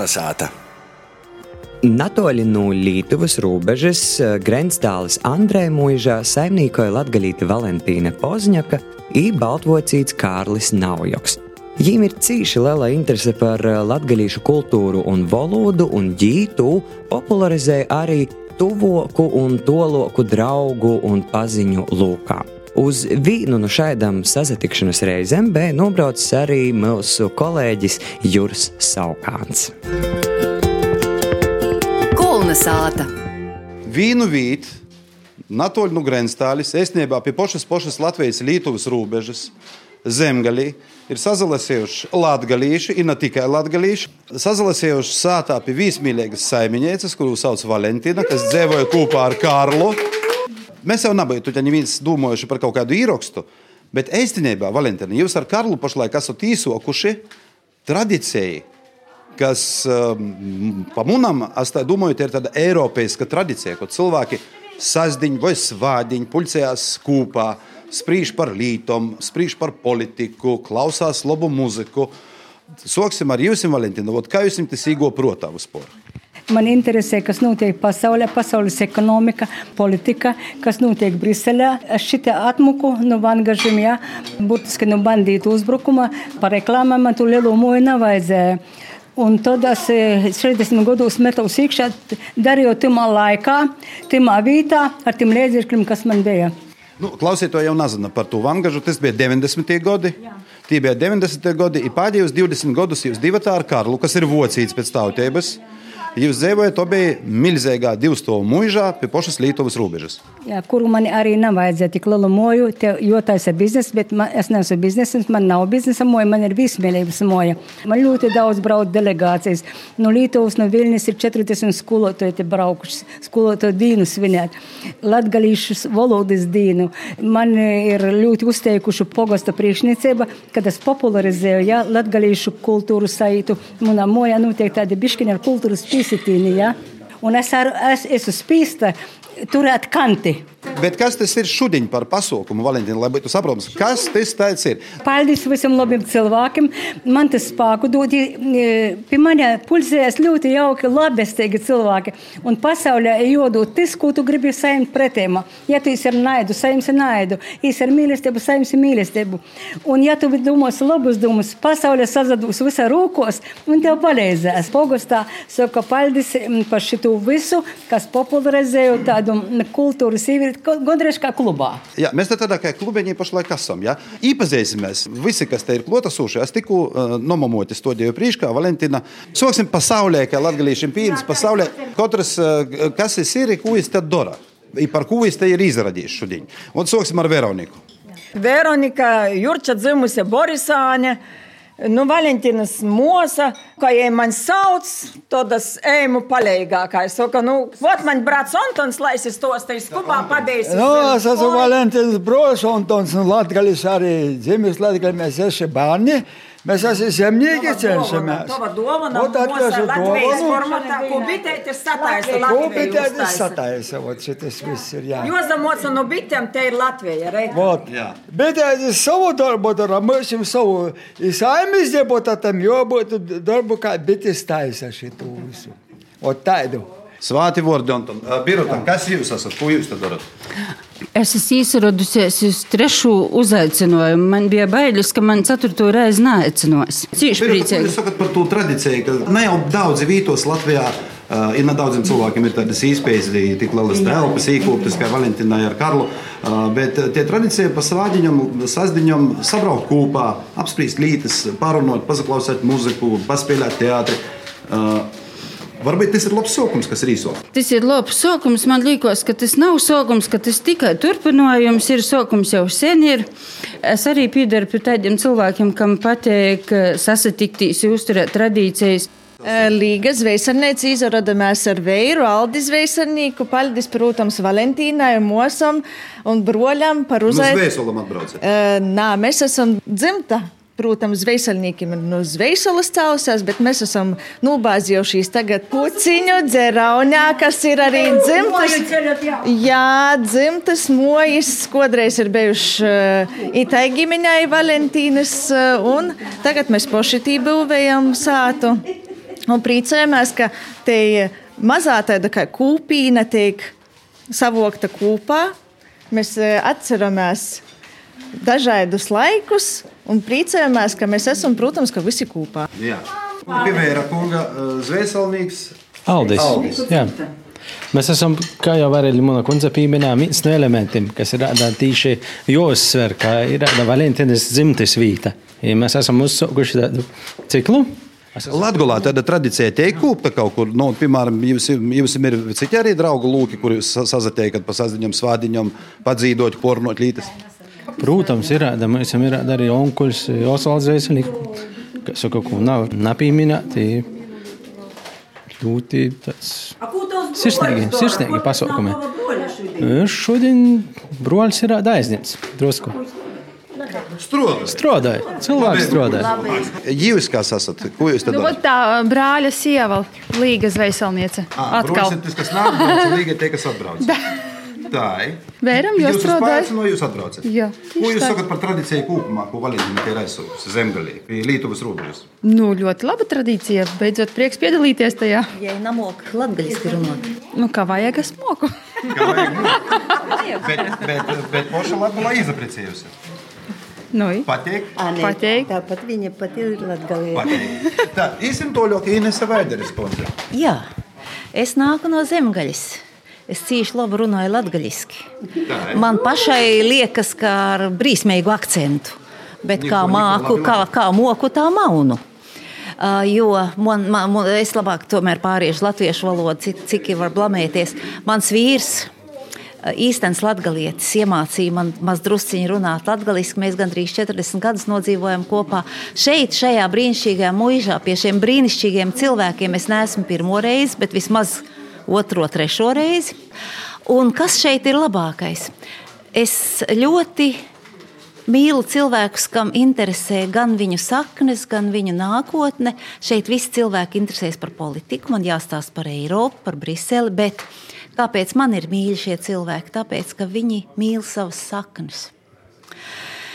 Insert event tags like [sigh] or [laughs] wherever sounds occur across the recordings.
Kolnesāta. Natoļi no Lietuvas robežas Grenstālis Andrē Mūžā saimnīkoja latgalīti Valentīna Pozņaka i baltvocīts Kārlis Naujoks. Viņiem ir cīši liela interese par latgalīšu kultūru un valodu, un ģītu popularizē arī tuvoku un toloku draugu un paziņu lūkā. Uz vienu no šādām sazatikšanās reizēm bija nobraucis arī mūsu kolēģis Juris Saukāns. Kolnesāta. Vīnu vīt, Natoļu no Grenstālis, esnībā pie pošas pošas Latvijas Lietuvas robežas, zemgalī, ir sazalasējuši latgalīši, ir ne tikai latgalīši, sazalasējuši sātā pie vīsmīlīgas saimiņēcas, kuru sauc Valentīna, kas dzīvoja kopā ar Karlu. Mēs jau nebūtu ja neviens domājuši par kaut kādu īrakstu, bet īstenībā, Valentīna, jūs ar Karlu pašlaik esat īsokuši tradīciju, kas um, pa munam, es tā domāju, tā ir tāda eiropeiska tradīcija, ko cilvēki sasdiņ vai svādiņ pulcējās kopā, spriež par lītom, spriež par politiku, klausās labu muziku. Soksim ar jums, Valentīna, kā jūs tas īgo protā vispār? Man interesē, kas notiek pasaulē, pasaules ekonomika, politika, kas notiek Briselē. Es šitā atmuku no vangažiem, jā, burtiski no bandītu uzbrukuma, par reklāmām man tu lielu moju nevajadzēja. Un tad es 60 gados metos iekšā, darīju timā laikā, timā vītā, ar tiem līdzekļiem, kas man bija. Nu, klausītāji jau nezina par to vangažu. Tas bija 90. gadi. Jā. Tie bija 90. gadi. Pēdējos 20 gadus jūs divi ar Karlu, kas ir vocīts pēc tautības. Jūs dzīvojat abi milzīgā divstāvu mūžā pie pašas Lietuvas robežas. Jā, kuru man arī nevajadzēja tik lielu moju, jo tā ir biznesa, bet man, es neesmu biznesa, man nav biznesa moja, man ir vismīlības moja. Man ļoti daudz brauc delegācijas. No Lietuvas, no Vilnius ir 40 skolotāji te braukuši, skolotāju dienu svinēt, latgalīšus valodas dienu. Man ir ļoti uzteikuši pogosta priekšniecība, kad es popularizēju ja, latgalīšu kultūru saitu. Manā moja notiek tādi biškiņi ar kultūras pieeja izsitīni. Ja? Un es, ar, es esmu spīsta turēt kanti. Bet kas tas ir šodien par pasaukumu, Valentīna, lai būtu saprotams, kas tas ir? Paldies visam labiem cilvēkiem. Man tas spēku dod. Pie manā pulsēs ļoti jauki, labestīgi cilvēki. Un pasaulē jodot tas, ko tu gribi saņemt pretēm. Ja tu esi ar naidu, saņemsi naidu. Esi ar mīlestību, saņemsi mīlestību. Un ja tu domās labus domas, pasaulē sazadūs visā rūkos, un tev palīdzēs. Pogostā saka paldies par šitu visu, kas popularizēja tādu kultūras īvību gandrīz kā klubā. Jā, mēs tādā kā klubiņā pašlaik esam. Ja? Iepazīsimies visi, kas te ir klātesošie. Es tikko uh, nomamoti studiju priekšā, Valentīna. Soksim pasaulē, kā latgalīšiem pieejams pasaulē. Katrs, uh, kas ir siri, ko jūs te dara? Par ko jūs te ir izradījis šodien? Un soksim ar Veroniku. Veronika Jurča dzimusi Borisāne. Nu, Valentīnas mūza, kā jau man sauc, tādas ēmu palīgākā. Es saku, nu, vot man brālis Antons, lai es to stāstu skubā padēju. Nu, es esmu Valentīnas brošs Antons, un Latgalis arī dzimis Latgali, mēs esam bērni. Mēs esam zemnieki, cenšamies. Tā ir formātā, ko bitēti sataisa. Ko bitēti sataisa, vot šitas viss ir, jā. Jozamoca no bitēm, te ir Latvija, re? Vot, jā. Bitēti savu darbu dara, mēs jums savu, saimīs deputātam jābūt darbu, kā bites taisa šitu visu. Vot tādu. Svāti vārdi, Anton. Birota, kas jūs esat? Ko jūs te darat? Es esmu izradusies uz trešo uzaicinājumu. Man bija bailes, ka man ceturto reizi neaicinās. Cīši priecīgi. Jūs sakat par to tradīciju, ka ne jau daudzi vītos Latvijā. Uh, ir nedaudziem cilvēkiem ir tādas iespējas, tik lielas telpas, īkoptas kā Valentīnai ar Karlu. Uh, bet tie tradīcija pa svādiņam, sasdiņam sabraukt kopā, apspriest lītas, pārunot, pazaklausīt muziku, paspēlēt teātri. Uh, Varbūt tas ir labs sākums, kas ir īsāks. Tas ir labs sākums. Man liekas, ka tas nav sākums, ka tas tikai turpinājums ir. Sākums jau sen ir. Es arī piedaru pie tādiem cilvēkiem, kam patīk sasatikties, uzturēt tradīcijas. Līga zvejsarniece izrādījās ar veiru, Aldi zvejsarnieku. Paldies, protams, Valentīnai, Mosam un broļam par uzaicinājumu. Nā, mēs esam dzimta Protams, zvejsalniekiem ir no zvejsalas causās, bet mēs esam nobāzījušies tagad puciņu dzeraunā, kas ir arī dzimtas. Jā, dzimtas mojas, kodreiz ir bijuši uh, itai ģimeņai Valentīnas, uh, un tagad mēs poši tī būvējam sātu. Un priecājamies, ka te mazā tāda kā kūpīna tiek savokta kopā. Mēs eh, atceramies dažādus laikus un priecājamies, ka mēs esam, protams, ka visi kopā. Jā. Un Pievēra kunga uh, zvēselnieks. Aldis. Aldis. Jā. Mēs esam, kā jau Varēļa Muna kundze pieminēja, viens no elementiem, kas ir tīši jāuzsver, ka ir Valentīnas dzimtes vieta. Ja mēs esam uzsākuši tādu ciklu. Latvijā tāda tradīcija tiek kūpta kaut kur. Nu, piemēram, jums, jums ir citi arī draugu lūki, kur jūs sazatiekat pa sazdiņam, svādiņam, padzīdot, pornot lītas. Protams, ir tāda, mēs esam ir tāda arī onkuļs, Osvalds Zēselīks, kas saka, ko nav napīminēti. Ļoti tāds sirsnīgi, sirsnīgi pasaukumi. Šodien broļs ir aizņemts drusku. Strādājot. Strādāja, cilvēks strādāja. Jūs kā esat? Ko jūs tad Nu, darat? vot tā brāļa sieva, Līga Zvejselniece. Atkal. Brūcis, kas nāk, brauc, līgai tie, kas atbrauc. [laughs] Tā ir. Vēram, jūs strādājat? no jūs atbraucat. Jā, Ko jūs tā. sakat par tradīciju kopumā, ko Valentīna ir aizsūkusi zemgalī, pie Lietuvas robežas? Nu, ļoti laba tradīcija. Beidzot, prieks piedalīties tajā. Ja nemok latgaļiski runāt. Nu, kā vajag, es moku. Kā vajag bet, bet, bet poša Latvijā izaprecējusi. Nu. Patīk? Pateik. Tāpat viņa pati ir latgalīga. Tā, īsim to ļoti Inese Vaideres kundze. Jā, es nāku no zemgaļas. Es cīši labi runāju latgaļiski. Man pašai liekas, ka ar brīsmīgu akcentu. Bet kā māku, kā, kā moku, tā maunu. Uh, jo man, man, man, es labāk pāriešu latviešu valodu, cik, cik ir var blamēties. Mans vīrs uh, īstenis latgalietis iemācīja man mazdrusciņi runāt latgaliski. Mēs gandrīz 40 gadus nodzīvojam kopā. Šeit, šajā brīnišķīgajā muižā, pie šiem brīnišķīgiem cilvēkiem es neesmu pirmo reizi, bet vismaz otro, trešo reizi. Un kas šeit ir labākais? Es ļoti Mīlu cilvēkus, kam interesē gan viņu saknes, gan viņu nākotne. Šeit visi cilvēki interesēs par politiku, man jāstāsta par Eiropu, par Briseli. Kāpēc man ir mīļi šie cilvēki? Tāpēc, ka viņi mīl savas saknes.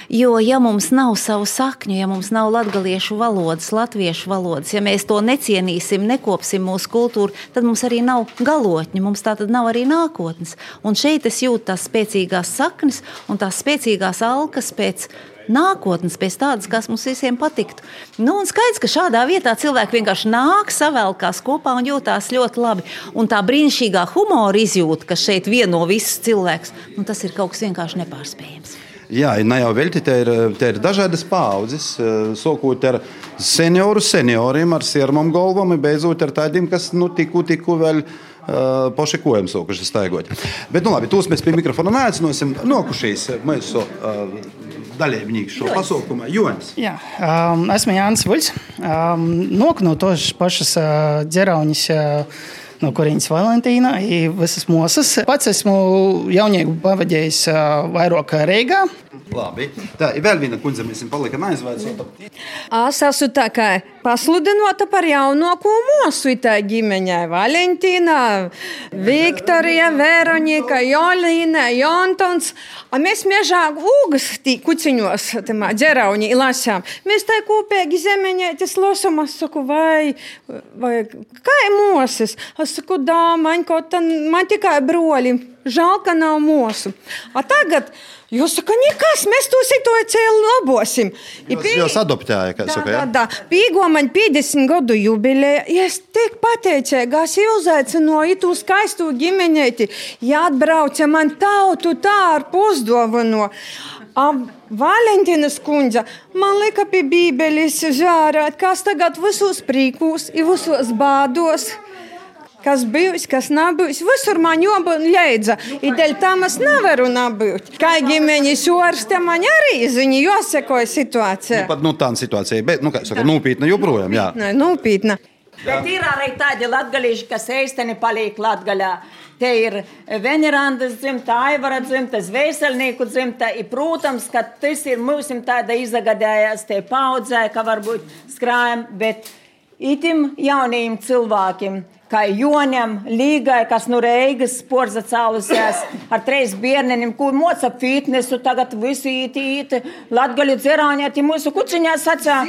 Jo, ja mums nav savu sakņu, ja mums nav latviešu valodas, latviešu valodas, ja mēs to necienīsim, nekopsim mūsu kultūru, tad mums arī nav galotņa, mums tā tad nav arī nākotnes. Un šeit es jūtu tās spēcīgās saknes un tās spēcīgās alkas pēc nākotnes, pēc tādas, kas mums visiem patiktu. Nu, un skaidrs, ka šādā vietā cilvēki vienkārši nāk, savelkās kopā un jūtās ļoti labi. Un tā brīnišķīgā humora izjūta, kas šeit vieno visus cilvēkus, nu, tas ir kaut kas vienkārši nepārspējams. Jā, ne jau velti, te ir, te ir dažādas paudzes. eh, Sākot ar senioru, senioriem, ar sirmām galvām, un beidzot ar tādiem, kas nu, tikko, tikko vēl uh, paši kojam sākuši staigot. Bet, nu labi, tos mēs pie mikrofona neaicināsim. Nokušies mūsu uh, dalībnieks šo pasaukumā, Jonas. Jā, um, esmu Jānis Vuļs. Um, Nāk no tos pašas uh, ģerauņas. Uh, No kurienes Valentīna ir visas mūzes. Pats esmu jaunību pavadījis vairāk kā Reigā. Labi. Tā ir vēl viena kundze, mēs esam palika neaizvaicota. Es esmu tā kā pasludinota par jaunāko mūsu itā ģimeņai. Valentīna, Viktorija, Veronika, Jolīna, Jontons. A mēs mežā ūgas tī kuciņos, tamā ģerauņi lasām. Mēs tā kopīgi zemeņētis lasām, es saku, vai, vai kā ir mūsis? Es saku, dāmaņ, kaut tā, man tikai broļi. Žēl, ka nav mūsu. A tagad jūs sakat, nekas, mēs to situāciju labosim. I pie- Jūs adoptēja, kā saka, jā? tā. Pīgo man 50 gadu jubileja. Es tik pateicēju, es uzaicināju to skaistu ģimenēti. Ja atbrauca man tautu tā ar pusdovanu. Valentīnas kundze man lika pie bībeles žārāt, kas tagad visos prīkos, visos bādos. Kas bijis, kas nav bijis. Visur man jau leidza. Ideļ tam es nevaru nebūt. Kā ģimeņa šorste man arī ziņa, jāsekoja situācija. Pat nu, tāda situācija, bet, nu, kā saka, nopietna joprojām, jā. Nē, nopietna. Bet ir arī tādi latgalīši, kas īstenībā paliek latgaļā. Te ir Venerandas dzimta, Aivara dzimta, Zvēselnieku dzimta. I, protams, ka tas ir mūsim tāda izagadējās te paudzē, ka varbūt skrājam, bet itim jaunajiem cilvēkiem. Kā Jonam, Līgai, kas no Reigas sporza cēlusies ar trīs bērniem, kur moca fitnesu, tagad visi īti, latgaļu dzerāņā, tie mūsu kuciņā sacā.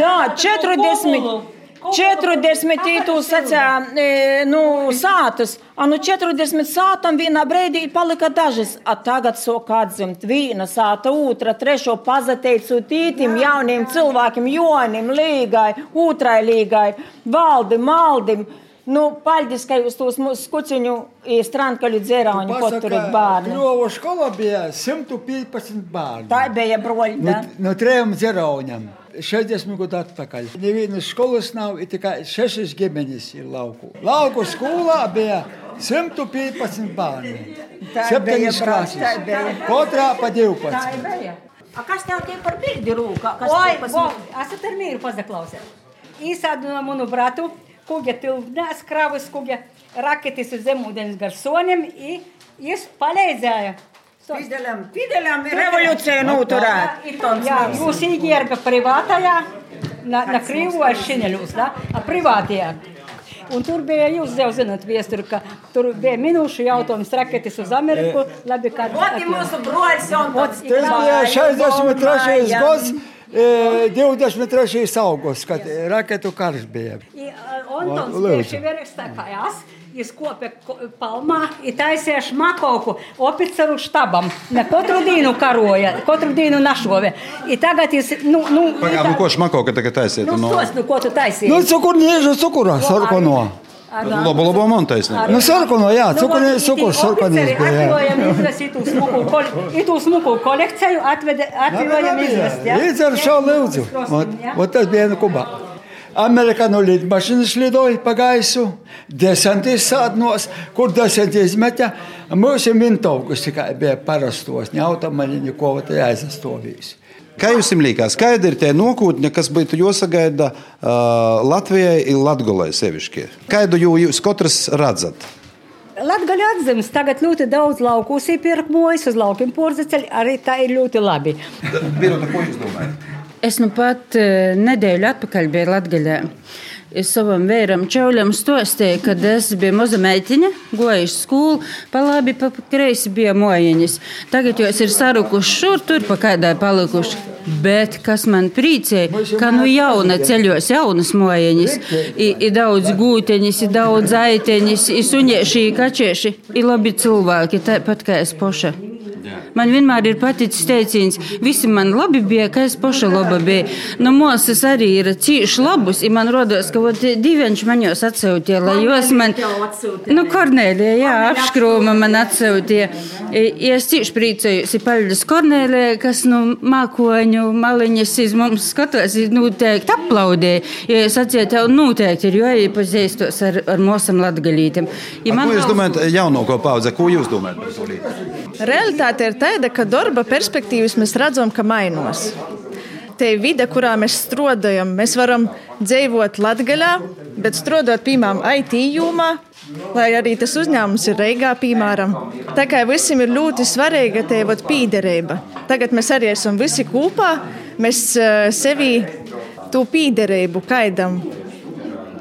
Jā, 40. 40 ītūs sacā, e, nu, sātas. A, nu 40 sātam vienā brīdī palika dažas. A, tagad sok atzimt viena sāta, otra, trešo pazateicu tītim, jauniem cilvēkiem, jonim, līgai, otrai līgai, valdim, maldim. Nu, paldies, ka jūs tos mūsu skuciņu strandkaļu dzērāņu poturit bērnu. Krovu skola bija 115 bērnu. Tā bija broļi, da? No, no trejām dzērāņam. 60 gadu atpakaļ. Nevienas skolas nav, ir tikai 6 ģimenes ir lauku. Lauku skolā bija 115 bērnu. Septiņas klases. Katrā pa 12. A kas tev tie par bildi rūkā? Oi, Bob, esat ar mīru pazaklausēt. Īsādu no manu bratu kuģa tilpnēs kravas, kuģa raketis uz zemūdens gar soniem, i jis palīdzēja. Fideļam, Fideļam revolūcija noturēt. Jā, jūs īģērba privātajā, na, na krīvojas šineļus, da, a privātajā. Un tur bija, jūs jau zināt, viesturi, ka tur bija minūšu jautājums raketis uz Ameriku. Labi, ka... Ot, mūsu broļs Jontons. Tas bija 63. gads, e, 23. augusts, kad raketu karš bija. Antons tieši kopja ko- palmā, ir taisīja šmakoku oficeru štabam. Ne katru dienu karoja, katru dienu našovē. I tagad jis, nu, nu, nu, ko šmako, ka tagad taisiet? nu, Nu, stos, nu, ko tu taisīji? Nu, cukurniežu cukurā, sarkono. Labu, labu man taisnība. Nu, sarkono, jā, cukurnie, cukurs, sarkonīs bija. jā. Atvilojam izvest itu smuku, kol, itu smuku kolekciju, atvede, atvilojam izvest, ja? Līdz ar šo lūdzu. Ot, ot tas bija no Kubā. Amerikāņu lidmašīnas lidoja pa gaisu, desantīs sādnos, kur desanti izmetja. Mūsu mintaugus tikai bija parastos, ne automaļiņu, ko te aizastovīs. Kā jums liekas, kāda ir tā nākotne, kas būtu jāsagaida uh, Latvijai un Latvijai sevišķi? Kādu jū- jūs katrs redzat? Latgaļa atzīmes tagad ļoti daudz laukus iepirkt mojas uz laukiem porzaceļi, arī tā ir ļoti labi. Birota, ko jūs domājat? Es nu pat nedēļu atpakaļ biju Latvijā. Es savam vēram čauļam stostīju, kad es biju maza meitiņa, goju skolu, pa labi, pa kreisi bija mojiņas. Tagad jūs ir sarukuši šur, tur pa kādai palikuši. Bet kas man priecēja, ka nu jauna ceļos jaunas mojiņas, ir daudz gūteņas, ir daudz aiteņas, ir suņieši, ir kačieši, ir labi cilvēki, tāpat kā es poša. Man vienmēr ir paticis teiciens, visi man labi bija, ka es paša laba bija. Nu, mūsas arī ir cīši labus, un man rodas, ka vot, diviņš man jūs atsūtīja, lai jūs man, nu, Kornēlija, jā, apškrūma man atsūtīja. Es cīši priecājos, ir paldies Kornēlija, kas, nu, mākoņu maliņas iz mums skatos, ir noteikti aplaudēja. Ja es atsiet, jau noteikti ir jāiepazīstos ar, ar mūsam latgalītiem. Ja Ko jūs domājat, jaunāko paudze, ko jūs domājat par to lietu? Realitāte ir tāda, ka darba perspektīvas mēs redzam, ka mainās. Te ir vide, kurā mēs strādājam. Mēs varam dzīvot Latvijā, bet strādāt, piemēram, IT jomā, lai arī tas uzņēmums ir Reigā, piemēram. Tā kā visiem ir ļoti svarīga tā pīderība. Tagad mēs arī esam visi kopā, mēs eh, sevi to pīderību kaidam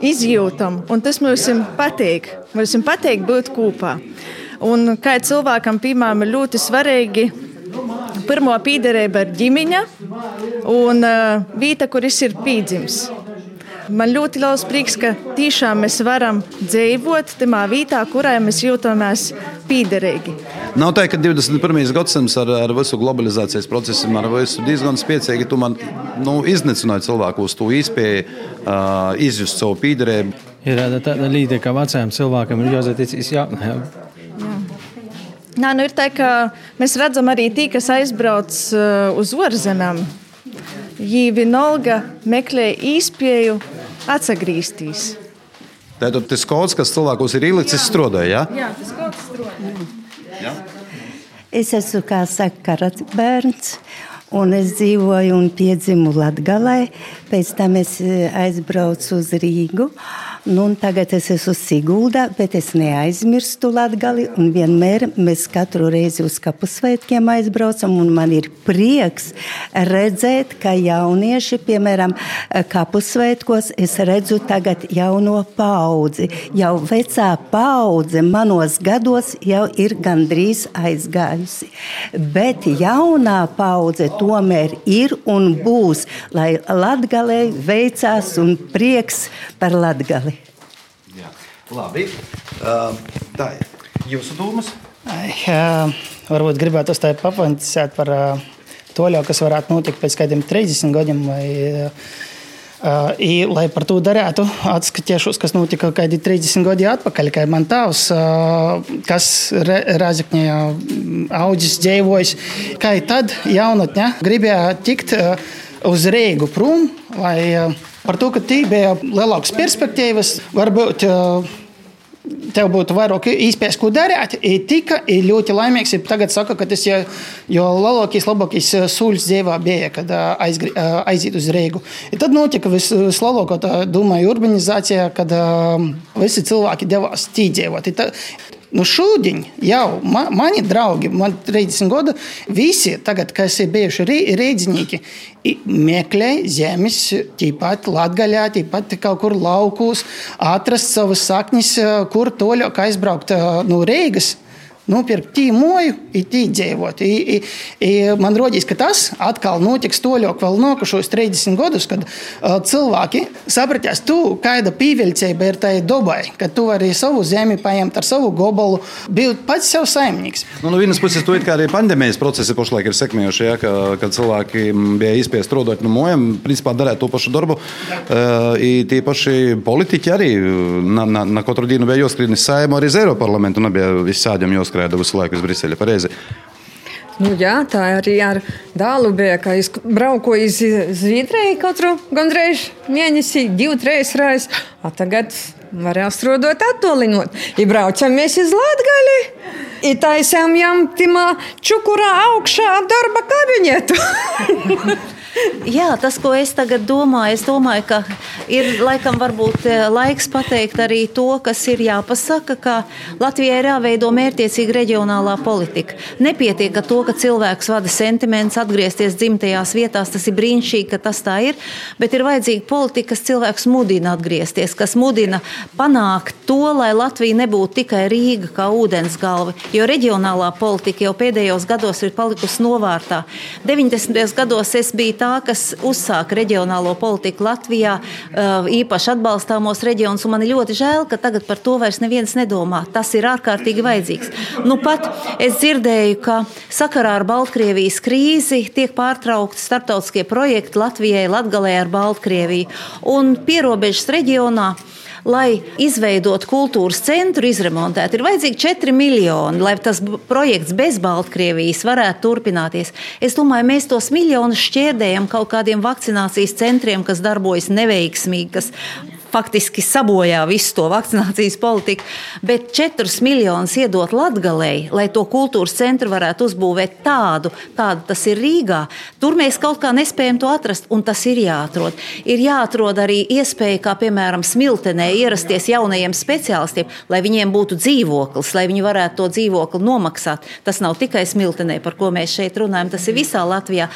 izjūtam, un tas mums patīk. Mums patīk būt kopā. Un kā cilvēkam, piemēram, ir ļoti svarīgi. Pirmā pīderība ir ģimene un uh, vieta, kur viņš ir pīdzims. Man ļoti liels prieks, ka tiešām mēs varam dzīvot tajā vietā, kurā mēs jūtamies pīderīgi. Nav tā, ka 21. gadsimts ar, ar visu globalizācijas procesu, ar visu diezgan spēcīgi tu man nu, iznīcināji cilvēku uz to izspēju uh, izjust savu pīderību. Ir tāda, līnija, ka vecajam cilvēkam ir jaunajam. Nā, nu ir tā, ka mēs redzam arī tie, kas aizbrauc uh, uz ārzemēm. Viņi vienalga meklē īspēju atgriezties. Tātad tas kods, kas cilvēkos ir ielicis, strādāja. Ja? Jā, tas kaut kas strādāja. Ja? Es esmu kā saka, karats bērns. Un es dzīvoju un piedzimu Latvijā. Pēc tam es eh, aizbraucu uz Rīgu. Nu, tagad es esmu Siguldā, bet es neaizmirstu Latgali. Un vienmēr mēs katru reizi uz kapusvētkiem aizbraucam. Man ir prieks redzēt, ka jaunieši, piemēram, kapusvētkos, es redzu tagad jauno paudzi. Jau vecā paudze manos gados jau ir gandrīz aizgājusi. Bet jaunā paudze tomēr ir un būs, lai Latgalē veicās un prieks par Latgali. Labi. Uh, tā ir. Jūsu domas? Jā, varbūt gribētu uzstāstīt pafantisēt par uh, to, kas varētu notikt pēc kādiem 30 gadiem. Vai, uh, I, lai par to darītu, atskatīšos, kas notika kaut kādi 30 gadi atpakaļ. Kad man tēvs, uh, kas Rāzakņā audzis, dzīvojis, kā tad jaunatne gribēja tikt uh, uz Rīgu prom, lai uh, par to, ka tī bija lielākas perspektīvas, varbūt. Uh, tev būtu vairāk iespējas, ko darīt. Ir tika ir ļoti laimīgs. Ir tagad saka, ka tas jau, jau lielākais, labākais sūļs dzīvā bija, kad aizgri, aiziet uz Rīgu. Ir tad notika vislielākā, domāju, urbanizācija, kad visi cilvēki devās tīdzīvot. Nu, šodien jau ma, mani draugi, man 30 gadu, visi, tagad, kas ir bijuši rīznieki, meklē zemes, tīpat Latvijā, tīpat kaut kur laukos, atrast savas saknes, kur toļāk aizbraukt no Rīgas nopirkt tīmoju, ir tīdzīvot. I, i, i, man rodīs, ka tas atkal notiks toļok vēl nākošos 30 gadus, kad uh, cilvēki sapratīs, tu, kāda pīveļcība ir tai dabai, ka tu vari savu zemi paņemt ar savu gobalu, būt pats sev saimnieks. Nu, no vienas puses, to arī pandēmijas procesi pašlaik ir sekmējuši, ja, ka, kad cilvēki bija izspiest strādāt no mojām, principā darīt to pašu darbu. Uh, tie paši politiķi arī na, na, na katru dienu bija jāskrien uz saimu, arī Eiropas parlamentu, nebija visādiem jāskrien skrēja visu laiku uz Briseli. Pareizi. Nu, jā, tā arī ar dēlu bija. Es braucu uz Zviedriju katru gandrīz mēnesi, divas reizes. Tagad varēja strādāt attālinot. Ja braucamies uz Latviju, ir taisām jām timā čukurā augšā darba kabinetu. [laughs] Jā, tas, ko es tagad domāju, es domāju, ka ir laikam varbūt eh, laiks pateikt arī to, kas ir jāpasaka, ka Latvijai ir jāveido mērķiecīga reģionālā politika. Nepietiek ar to, ka cilvēks vada sentiments atgriezties dzimtajās vietās, tas ir brīnišķīgi, ka tas tā ir, bet ir vajadzīga politika, kas cilvēks mudina atgriezties, kas mudina panākt to, lai Latvija nebūtu tikai Rīga kā ūdens galva, jo reģionālā politika jau pēdējos gados ir palikusi novārtā. 90. gados es biju tā, kas uzsāka reģionālo politiku Latvijā, uh, īpaši atbalstāmos reģionus. Man ir ļoti žēl, ka tagad par to vairs neviens nedomā. Tas ir ārkārtīgi vajadzīgs. Nu, pat es dzirdēju, ka sakarā ar Baltkrievijas krīzi tiek pārtraukti starptautiskie projekti Latvijai, Latgalē ar Baltkrieviju un pierobežas reģionā lai izveidotu kultūras centru, izremontētu, ir vajadzīgi 4 miljoni, lai tas projekts bez Baltkrievijas varētu turpināties. Es domāju, mēs tos miljonus šķērdējam kaut kādiem vakcinācijas centriem, kas darbojas neveiksmīgi, kas faktiski sabojā visu to vakcinācijas politiku, bet 4 miljonus iedot Latgalei, lai to kultūras centru varētu uzbūvēt tādu, kādu tas ir Rīgā. Tur mēs kaut kā nespējam to atrast, un tas ir jāatrod. Ir jāatrod arī iespēja, kā piemēram Smiltenē, ierasties jaunajiem speciālistiem, lai viņiem būtu dzīvoklis, lai viņi varētu to dzīvokli nomaksāt. Tas nav tikai Smiltenē, par ko mēs šeit runājam, tas ir visā Latvijā.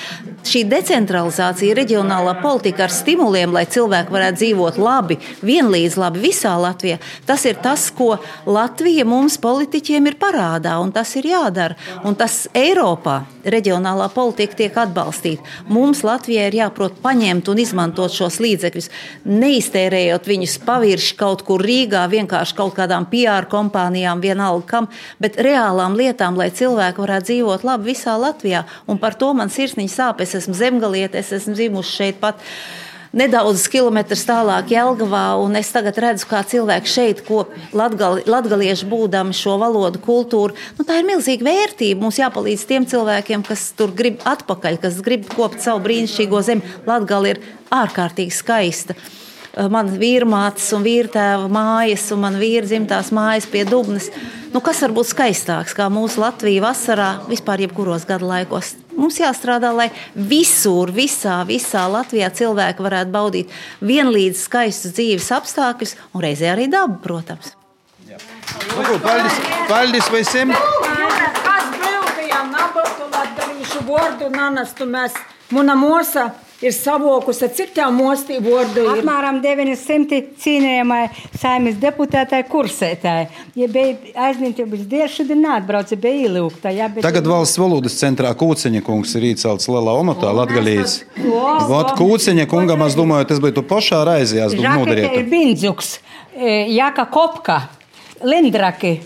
Šī decentralizācija, reģionālā politika ar stimuliem, lai cilvēki varētu dzīvot labi, vienlīdz labi visā Latvijā. Tas ir tas, ko Latvija mums politiķiem ir parādā, un tas ir jādara. Un tas Eiropā reģionālā politika tiek atbalstīta. Mums Latvijai ir jāprot paņemt un izmantot šos līdzekļus, neiztērējot viņus pavirši kaut kur Rīgā, vienkārši kaut kādām PR kompānijām, vienalga kam, bet reālām lietām, lai cilvēki varētu dzīvot labi visā Latvijā. Un par to man sirsniņa sāp. Es esmu zemgaliete, es esmu dzimusi šeit pat nedaudz kilometrus tālāk Jelgavā, un es tagad redzu, kā cilvēki šeit kopj latgali, latgalieši būdami šo valodu, kultūru. Nu, tā ir milzīga vērtība. Mums jāpalīdz tiem cilvēkiem, kas tur grib atpakaļ, kas grib kopt savu brīnišķīgo zemi. Latgali ir ārkārtīgi skaista. Man vīrmātes un vīrtēva mājas un man vīra dzimtās mājas pie Dubnas. Nu, kas var būt skaistāks kā mūsu Latvija vasarā, vispār jebkuros gadu laikos? Mums jāstrādā, lai visur, visā, visā Latvijā cilvēki varētu baudīt vienlīdz skaistus dzīves apstākļus un reizē arī dabu, protams. Nu, ko, paldies, paldies visiem! Kas brīvajām nabotu latgalīšu vārdu nanastu mēs, muna mosa ir savokusi, cik tā mosti vārdu ir? Apmēram 900 cīnījumai saimnes deputātai kursētāji. Ja bija aizņemtības dēļ, šodien neatbrauca, bija ielūgta. Ja, bet... Tagad valsts valodas centrā Kūceņa kungs ir iecelts lielā omatā Latgalīs. Vot Kūceņa kungam, es domāju, tas bija tu pašā domāju, Žakete ir. Bindzuks, e, Jaka Kopka, Lindraki.